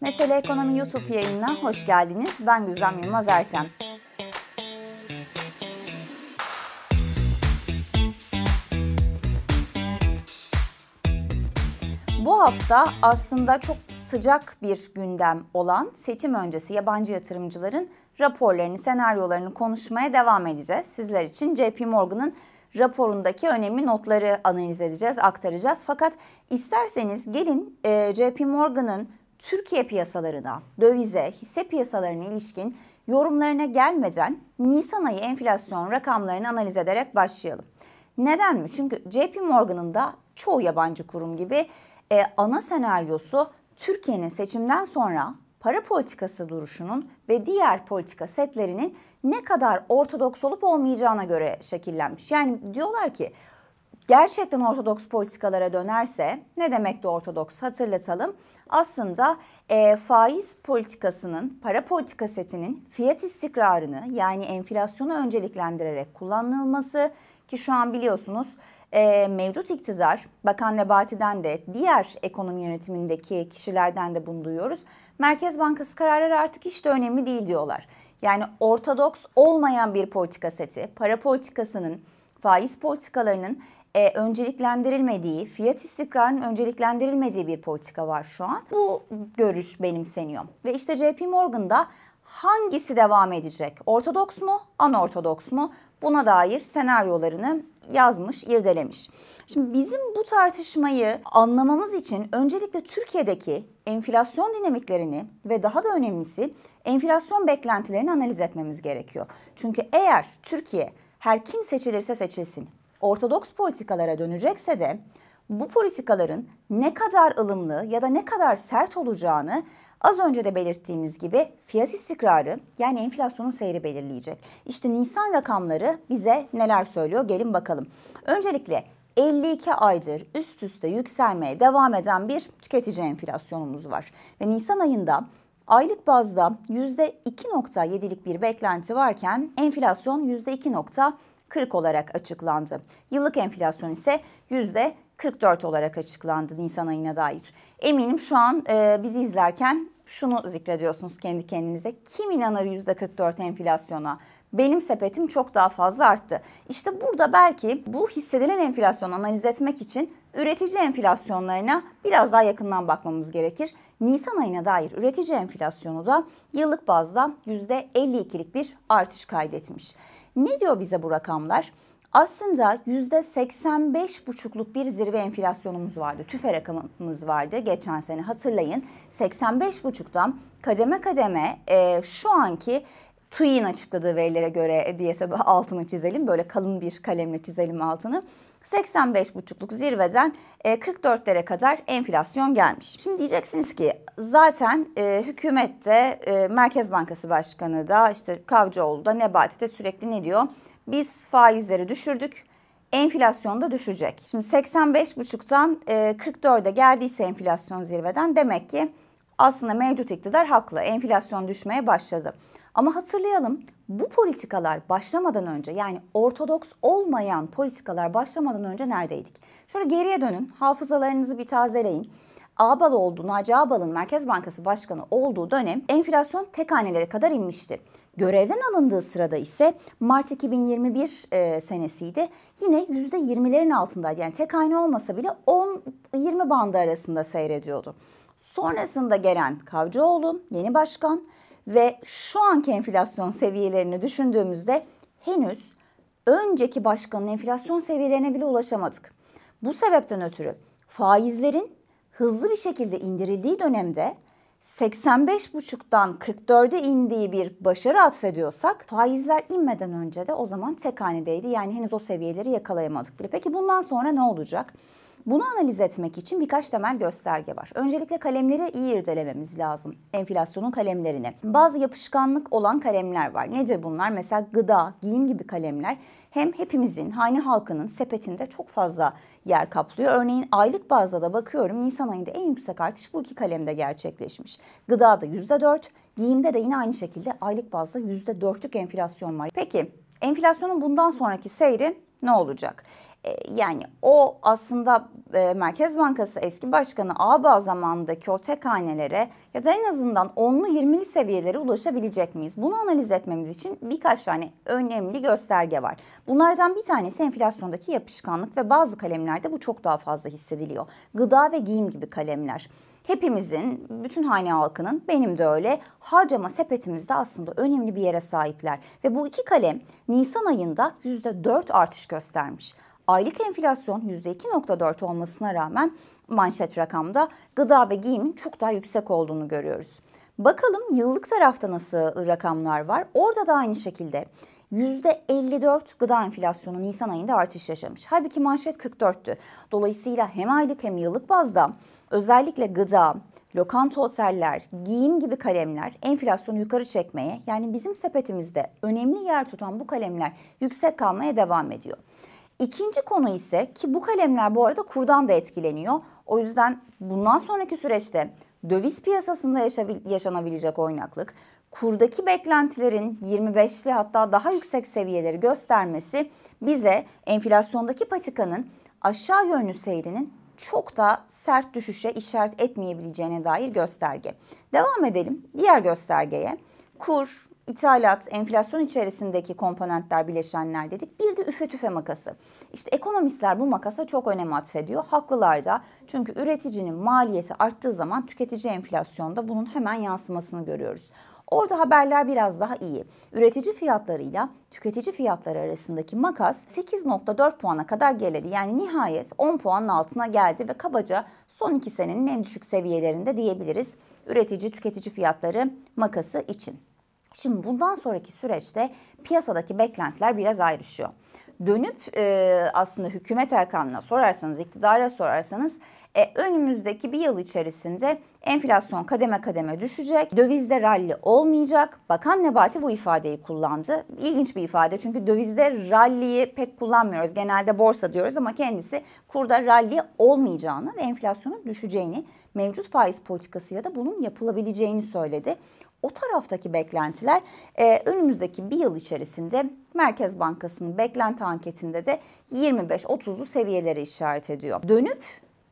Mesele Ekonomi YouTube yayınına hoş geldiniz. Ben Güzem Yılmaz Ersem. Bu hafta aslında çok sıcak bir gündem olan seçim öncesi yabancı yatırımcıların raporlarını, senaryolarını konuşmaya devam edeceğiz. Sizler için JP Morgan'ın raporundaki önemli notları analiz edeceğiz, aktaracağız. Fakat isterseniz gelin e, JP Morgan'ın Türkiye piyasalarına, dövize, hisse piyasalarına ilişkin yorumlarına gelmeden Nisan ayı enflasyon rakamlarını analiz ederek başlayalım. Neden mi? Çünkü JP Morgan'ın da çoğu yabancı kurum gibi e, ana senaryosu Türkiye'nin seçimden sonra para politikası duruşunun ve diğer politika setlerinin ne kadar ortodoks olup olmayacağına göre şekillenmiş. Yani diyorlar ki gerçekten ortodoks politikalara dönerse ne demek de ortodoks hatırlatalım. Aslında e, faiz politikasının, para politika setinin fiyat istikrarını yani enflasyonu önceliklendirerek kullanılması ki şu an biliyorsunuz e, mevcut iktidar, Bakan Nebati'den de diğer ekonomi yönetimindeki kişilerden de bunu duyuyoruz. Merkez Bankası kararları artık hiç de önemli değil diyorlar. Yani ortodoks olmayan bir politika seti, para politikasının, faiz politikalarının e, önceliklendirilmediği, fiyat istikrarının önceliklendirilmediği bir politika var şu an. Bu görüş benimseniyor. Ve işte JP Morgan'da hangisi devam edecek? Ortodoks mu, anortodoks mu? Buna dair senaryolarını yazmış, irdelemiş. Şimdi bizim bu tartışmayı anlamamız için öncelikle Türkiye'deki enflasyon dinamiklerini ve daha da önemlisi enflasyon beklentilerini analiz etmemiz gerekiyor. Çünkü eğer Türkiye her kim seçilirse seçilsin ortodoks politikalara dönecekse de bu politikaların ne kadar ılımlı ya da ne kadar sert olacağını az önce de belirttiğimiz gibi fiyat istikrarı yani enflasyonun seyri belirleyecek. İşte Nisan rakamları bize neler söylüyor gelin bakalım. Öncelikle 52 aydır üst üste yükselmeye devam eden bir tüketici enflasyonumuz var. Ve Nisan ayında aylık bazda %2.7'lik bir beklenti varken enflasyon %2. 40 olarak açıklandı. Yıllık enflasyon ise yüzde 44 olarak açıklandı Nisan ayına dair. Eminim şu an e, bizi izlerken şunu zikrediyorsunuz kendi kendinize. Kim inanır yüzde 44 enflasyona? Benim sepetim çok daha fazla arttı. İşte burada belki bu hissedilen enflasyonu analiz etmek için üretici enflasyonlarına biraz daha yakından bakmamız gerekir. Nisan ayına dair üretici enflasyonu da yıllık bazda %52'lik bir artış kaydetmiş. Ne diyor bize bu rakamlar? Aslında %85,5'luk bir zirve enflasyonumuz vardı. TÜFE rakamımız vardı geçen sene hatırlayın. 85,5'tan kademe kademe e, şu anki TÜİ'nin açıkladığı verilere göre diye altını çizelim. Böyle kalın bir kalemle çizelim altını. 85,5'luk zirveden 44'lere kadar enflasyon gelmiş. Şimdi diyeceksiniz ki zaten e, hükümette e, Merkez Bankası Başkanı da işte Kavcıoğlu da Nebati de sürekli ne diyor? Biz faizleri düşürdük. Enflasyon da düşecek. Şimdi 85,5'tan e, 44'e geldiyse enflasyon zirveden demek ki aslında mevcut iktidar haklı. Enflasyon düşmeye başladı. Ama hatırlayalım bu politikalar başlamadan önce yani ortodoks olmayan politikalar başlamadan önce neredeydik? Şöyle geriye dönün, hafızalarınızı bir tazeleyin. Ağbaloğlu, Naci Ağbal'ın Merkez Bankası Başkanı olduğu dönem enflasyon tek hanelere kadar inmişti. Görevden alındığı sırada ise Mart 2021 e, senesiydi. Yine %20'lerin altındaydı. Yani tek hane olmasa bile 10-20 bandı arasında seyrediyordu. Sonrasında gelen Kavcıoğlu, yeni başkan ve şu anki enflasyon seviyelerini düşündüğümüzde henüz önceki başkanın enflasyon seviyelerine bile ulaşamadık. Bu sebepten ötürü faizlerin hızlı bir şekilde indirildiği dönemde 85,5'tan 44'e indiği bir başarı atfediyorsak faizler inmeden önce de o zaman tek hanedeydi. Yani henüz o seviyeleri yakalayamadık bile. Peki bundan sonra ne olacak? Bunu analiz etmek için birkaç temel gösterge var. Öncelikle kalemleri iyi irdelememiz lazım. Enflasyonun kalemlerini. Bazı yapışkanlık olan kalemler var. Nedir bunlar? Mesela gıda, giyim gibi kalemler hem hepimizin, hane halkının sepetinde çok fazla yer kaplıyor. Örneğin aylık bazda da bakıyorum Nisan ayında en yüksek artış bu iki kalemde gerçekleşmiş. Gıdada %4, giyimde de yine aynı şekilde aylık bazda %4'lük enflasyon var. Peki enflasyonun bundan sonraki seyri ne olacak? E, yani o aslında e, Merkez Bankası eski başkanı Ağbağ zamanındaki o tek hanelere ya da en azından 10'lu 20'li seviyelere ulaşabilecek miyiz? Bunu analiz etmemiz için birkaç tane önemli gösterge var. Bunlardan bir tanesi enflasyondaki yapışkanlık ve bazı kalemlerde bu çok daha fazla hissediliyor. Gıda ve giyim gibi kalemler hepimizin, bütün hane halkının, benim de öyle harcama sepetimizde aslında önemli bir yere sahipler. Ve bu iki kalem Nisan ayında %4 artış göstermiş. Aylık enflasyon %2.4 olmasına rağmen manşet rakamda gıda ve giyimin çok daha yüksek olduğunu görüyoruz. Bakalım yıllık tarafta nasıl rakamlar var? Orada da aynı şekilde %54 gıda enflasyonu Nisan ayında artış yaşamış. Halbuki manşet 44'tü. Dolayısıyla hem aylık hem yıllık bazda özellikle gıda, lokanta oteller, giyim gibi kalemler enflasyonu yukarı çekmeye yani bizim sepetimizde önemli yer tutan bu kalemler yüksek kalmaya devam ediyor. İkinci konu ise ki bu kalemler bu arada kurdan da etkileniyor. O yüzden bundan sonraki süreçte döviz piyasasında yaşanabilecek oynaklık, kurdaki beklentilerin 25'li hatta daha yüksek seviyeleri göstermesi bize enflasyondaki patikanın aşağı yönlü seyrinin çok da sert düşüşe işaret etmeyebileceğine dair gösterge. Devam edelim diğer göstergeye. Kur, ithalat, enflasyon içerisindeki komponentler, bileşenler dedik. Bir de üfe tüfe makası. İşte ekonomistler bu makasa çok önem atfediyor. Haklılar da. Çünkü üreticinin maliyeti arttığı zaman tüketici enflasyonda bunun hemen yansımasını görüyoruz. Orada haberler biraz daha iyi. Üretici fiyatlarıyla tüketici fiyatları arasındaki makas 8.4 puana kadar geldi. Yani nihayet 10 puanın altına geldi ve kabaca son 2 senenin en düşük seviyelerinde diyebiliriz. Üretici tüketici fiyatları makası için. Şimdi bundan sonraki süreçte piyasadaki beklentiler biraz ayrışıyor. Dönüp e, aslında hükümet erkanına sorarsanız, iktidara sorarsanız e, önümüzdeki bir yıl içerisinde enflasyon kademe kademe düşecek. Dövizde ralli olmayacak. Bakan Nebati bu ifadeyi kullandı. İlginç bir ifade çünkü dövizde ralliyi pek kullanmıyoruz. Genelde borsa diyoruz ama kendisi kurda ralli olmayacağını ve enflasyonun düşeceğini, mevcut faiz politikasıyla da bunun yapılabileceğini söyledi. O taraftaki beklentiler e, önümüzdeki bir yıl içerisinde Merkez Bankası'nın beklenti anketinde de 25-30'lu seviyeleri işaret ediyor. Dönüp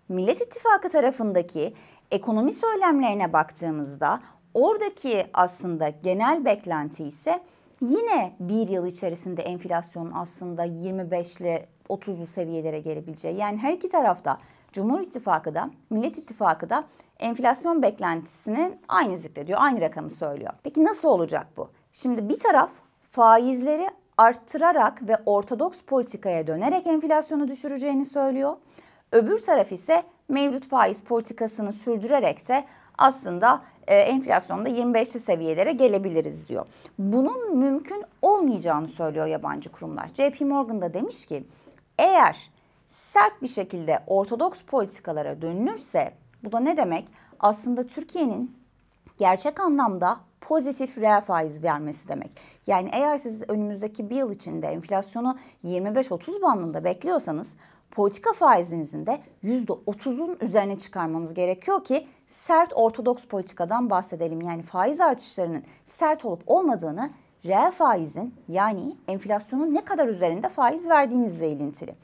Millet İttifakı tarafındaki ekonomi söylemlerine baktığımızda oradaki aslında genel beklenti ise yine bir yıl içerisinde enflasyonun aslında 25 ile 30'lu seviyelere gelebileceği. Yani her iki tarafta Cumhur İttifakı da Millet İttifakı da enflasyon beklentisini aynı zikrediyor, aynı rakamı söylüyor. Peki nasıl olacak bu? Şimdi bir taraf faizleri arttırarak ve ortodoks politikaya dönerek enflasyonu düşüreceğini söylüyor. Öbür taraf ise mevcut faiz politikasını sürdürerek de aslında e, enflasyonda 25'li seviyelere gelebiliriz diyor. Bunun mümkün olmayacağını söylüyor yabancı kurumlar. JP Morgan da demiş ki eğer sert bir şekilde ortodoks politikalara dönülürse bu da ne demek? Aslında Türkiye'nin gerçek anlamda pozitif reel faiz vermesi demek. Yani eğer siz önümüzdeki bir yıl içinde enflasyonu 25-30 bandında bekliyorsanız politika faizinizin de %30'un üzerine çıkarmanız gerekiyor ki sert ortodoks politikadan bahsedelim. Yani faiz artışlarının sert olup olmadığını reel faizin yani enflasyonun ne kadar üzerinde faiz verdiğinizle ilintili.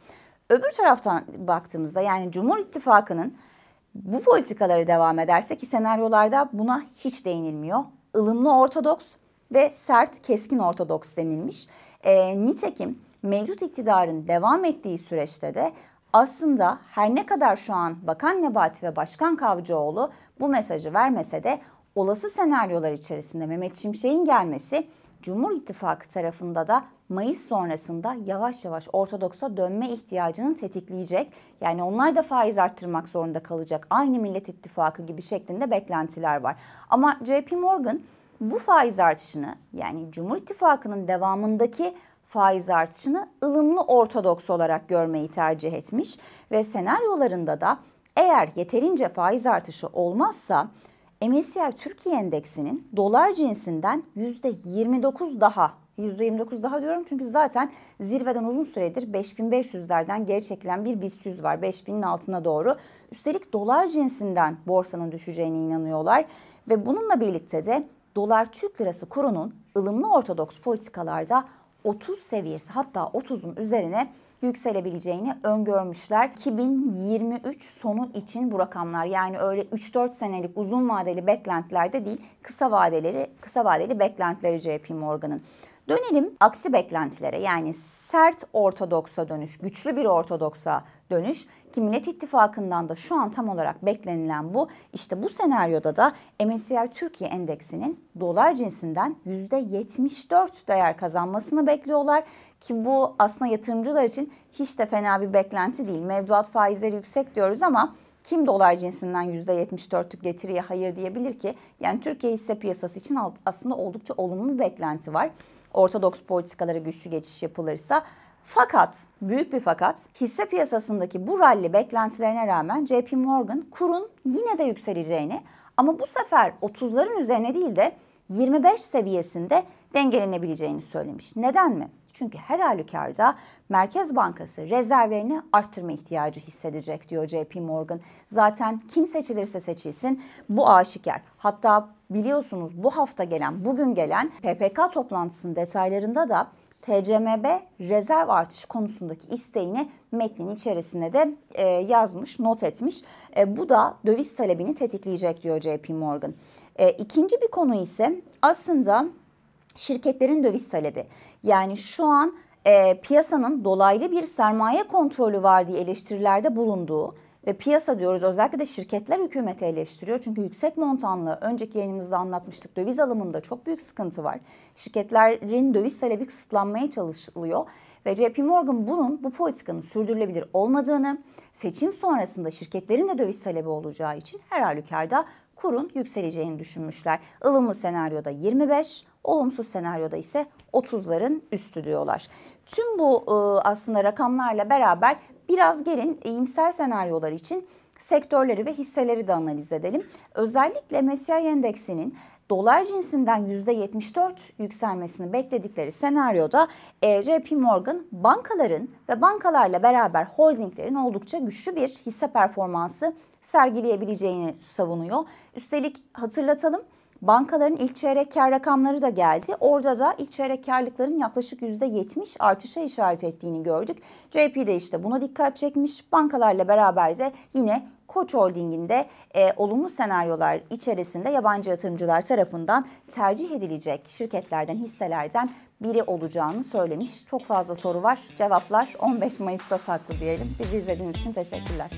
Öbür taraftan baktığımızda yani Cumhur İttifakı'nın bu politikaları devam ederse ki senaryolarda buna hiç değinilmiyor. ılımlı ortodoks ve sert keskin ortodoks denilmiş. E, nitekim mevcut iktidarın devam ettiği süreçte de aslında her ne kadar şu an Bakan Nebati ve Başkan Kavcıoğlu bu mesajı vermese de olası senaryolar içerisinde Mehmet Şimşek'in gelmesi Cumhur İttifakı tarafında da Mayıs sonrasında yavaş yavaş Ortodoks'a dönme ihtiyacını tetikleyecek. Yani onlar da faiz arttırmak zorunda kalacak. Aynı Millet İttifakı gibi şeklinde beklentiler var. Ama JP Morgan bu faiz artışını yani Cumhur İttifakı'nın devamındaki faiz artışını ılımlı ortodoks olarak görmeyi tercih etmiş ve senaryolarında da eğer yeterince faiz artışı olmazsa MSCI Türkiye Endeksinin dolar cinsinden %29 daha %29 daha diyorum çünkü zaten zirveden uzun süredir 5500'lerden geri çekilen bir BIST 100 var 5000'in altına doğru. Üstelik dolar cinsinden borsanın düşeceğine inanıyorlar ve bununla birlikte de dolar Türk lirası kurunun ılımlı ortodoks politikalarda 30 seviyesi hatta 30'un üzerine yükselebileceğini öngörmüşler. 2023 sonu için bu rakamlar yani öyle 3-4 senelik uzun vadeli beklentilerde değil kısa vadeleri kısa vadeli beklentileri JP Morgan'ın. Dönelim aksi beklentilere yani sert ortodoksa dönüş, güçlü bir ortodoksa dönüş ki Millet İttifakı'ndan da şu an tam olarak beklenilen bu. İşte bu senaryoda da MSCI Türkiye Endeksinin dolar cinsinden %74 değer kazanmasını bekliyorlar. Ki bu aslında yatırımcılar için hiç de fena bir beklenti değil. Mevduat faizleri yüksek diyoruz ama kim dolar cinsinden %74'lük getiriye hayır diyebilir ki? Yani Türkiye hisse piyasası için aslında oldukça olumlu bir beklenti var. Ortodoks politikalara güçlü geçiş yapılırsa fakat, büyük bir fakat, hisse piyasasındaki bu rally beklentilerine rağmen JP Morgan kurun yine de yükseleceğini ama bu sefer 30'ların üzerine değil de 25 seviyesinde dengelenebileceğini söylemiş. Neden mi? Çünkü her halükarda Merkez Bankası rezervlerini arttırma ihtiyacı hissedecek diyor JP Morgan. Zaten kim seçilirse seçilsin bu aşikar. Hatta biliyorsunuz bu hafta gelen, bugün gelen PPK toplantısının detaylarında da TCMB rezerv artışı konusundaki isteğini metnin içerisinde de e, yazmış, not etmiş. E, bu da döviz talebini tetikleyecek diyor JP Morgan. E, ikinci bir konu ise aslında şirketlerin döviz talebi. Yani şu an e, piyasanın dolaylı bir sermaye kontrolü var diye eleştirilerde bulunduğu ve piyasa diyoruz özellikle de şirketler hükümeti eleştiriyor. Çünkü yüksek montanlı önceki yayınımızda anlatmıştık döviz alımında çok büyük sıkıntı var. Şirketlerin döviz talebi kısıtlanmaya çalışılıyor. Ve JP Morgan bunun bu politikanın sürdürülebilir olmadığını, seçim sonrasında şirketlerin de döviz talebi olacağı için her halükarda kurun yükseleceğini düşünmüşler. Ilımlı senaryoda 25, olumsuz senaryoda ise 30'ların üstü diyorlar. Tüm bu ıı, aslında rakamlarla beraber biraz gelin iyimser senaryolar için sektörleri ve hisseleri de analiz edelim. Özellikle MSCI endeksinin dolar cinsinden %74 yükselmesini bekledikleri senaryoda e, JP Morgan bankaların ve bankalarla beraber holdinglerin oldukça güçlü bir hisse performansı sergileyebileceğini savunuyor. Üstelik hatırlatalım Bankaların ilk çeyrek kar rakamları da geldi. Orada da ilk çeyrek karlıkların yaklaşık %70 artışa işaret ettiğini gördük. JP de işte buna dikkat çekmiş. Bankalarla beraber de yine Koç Holding'inde e, olumlu senaryolar içerisinde yabancı yatırımcılar tarafından tercih edilecek şirketlerden, hisselerden biri olacağını söylemiş. Çok fazla soru var. Cevaplar 15 Mayıs'ta saklı diyelim. Bizi izlediğiniz için teşekkürler.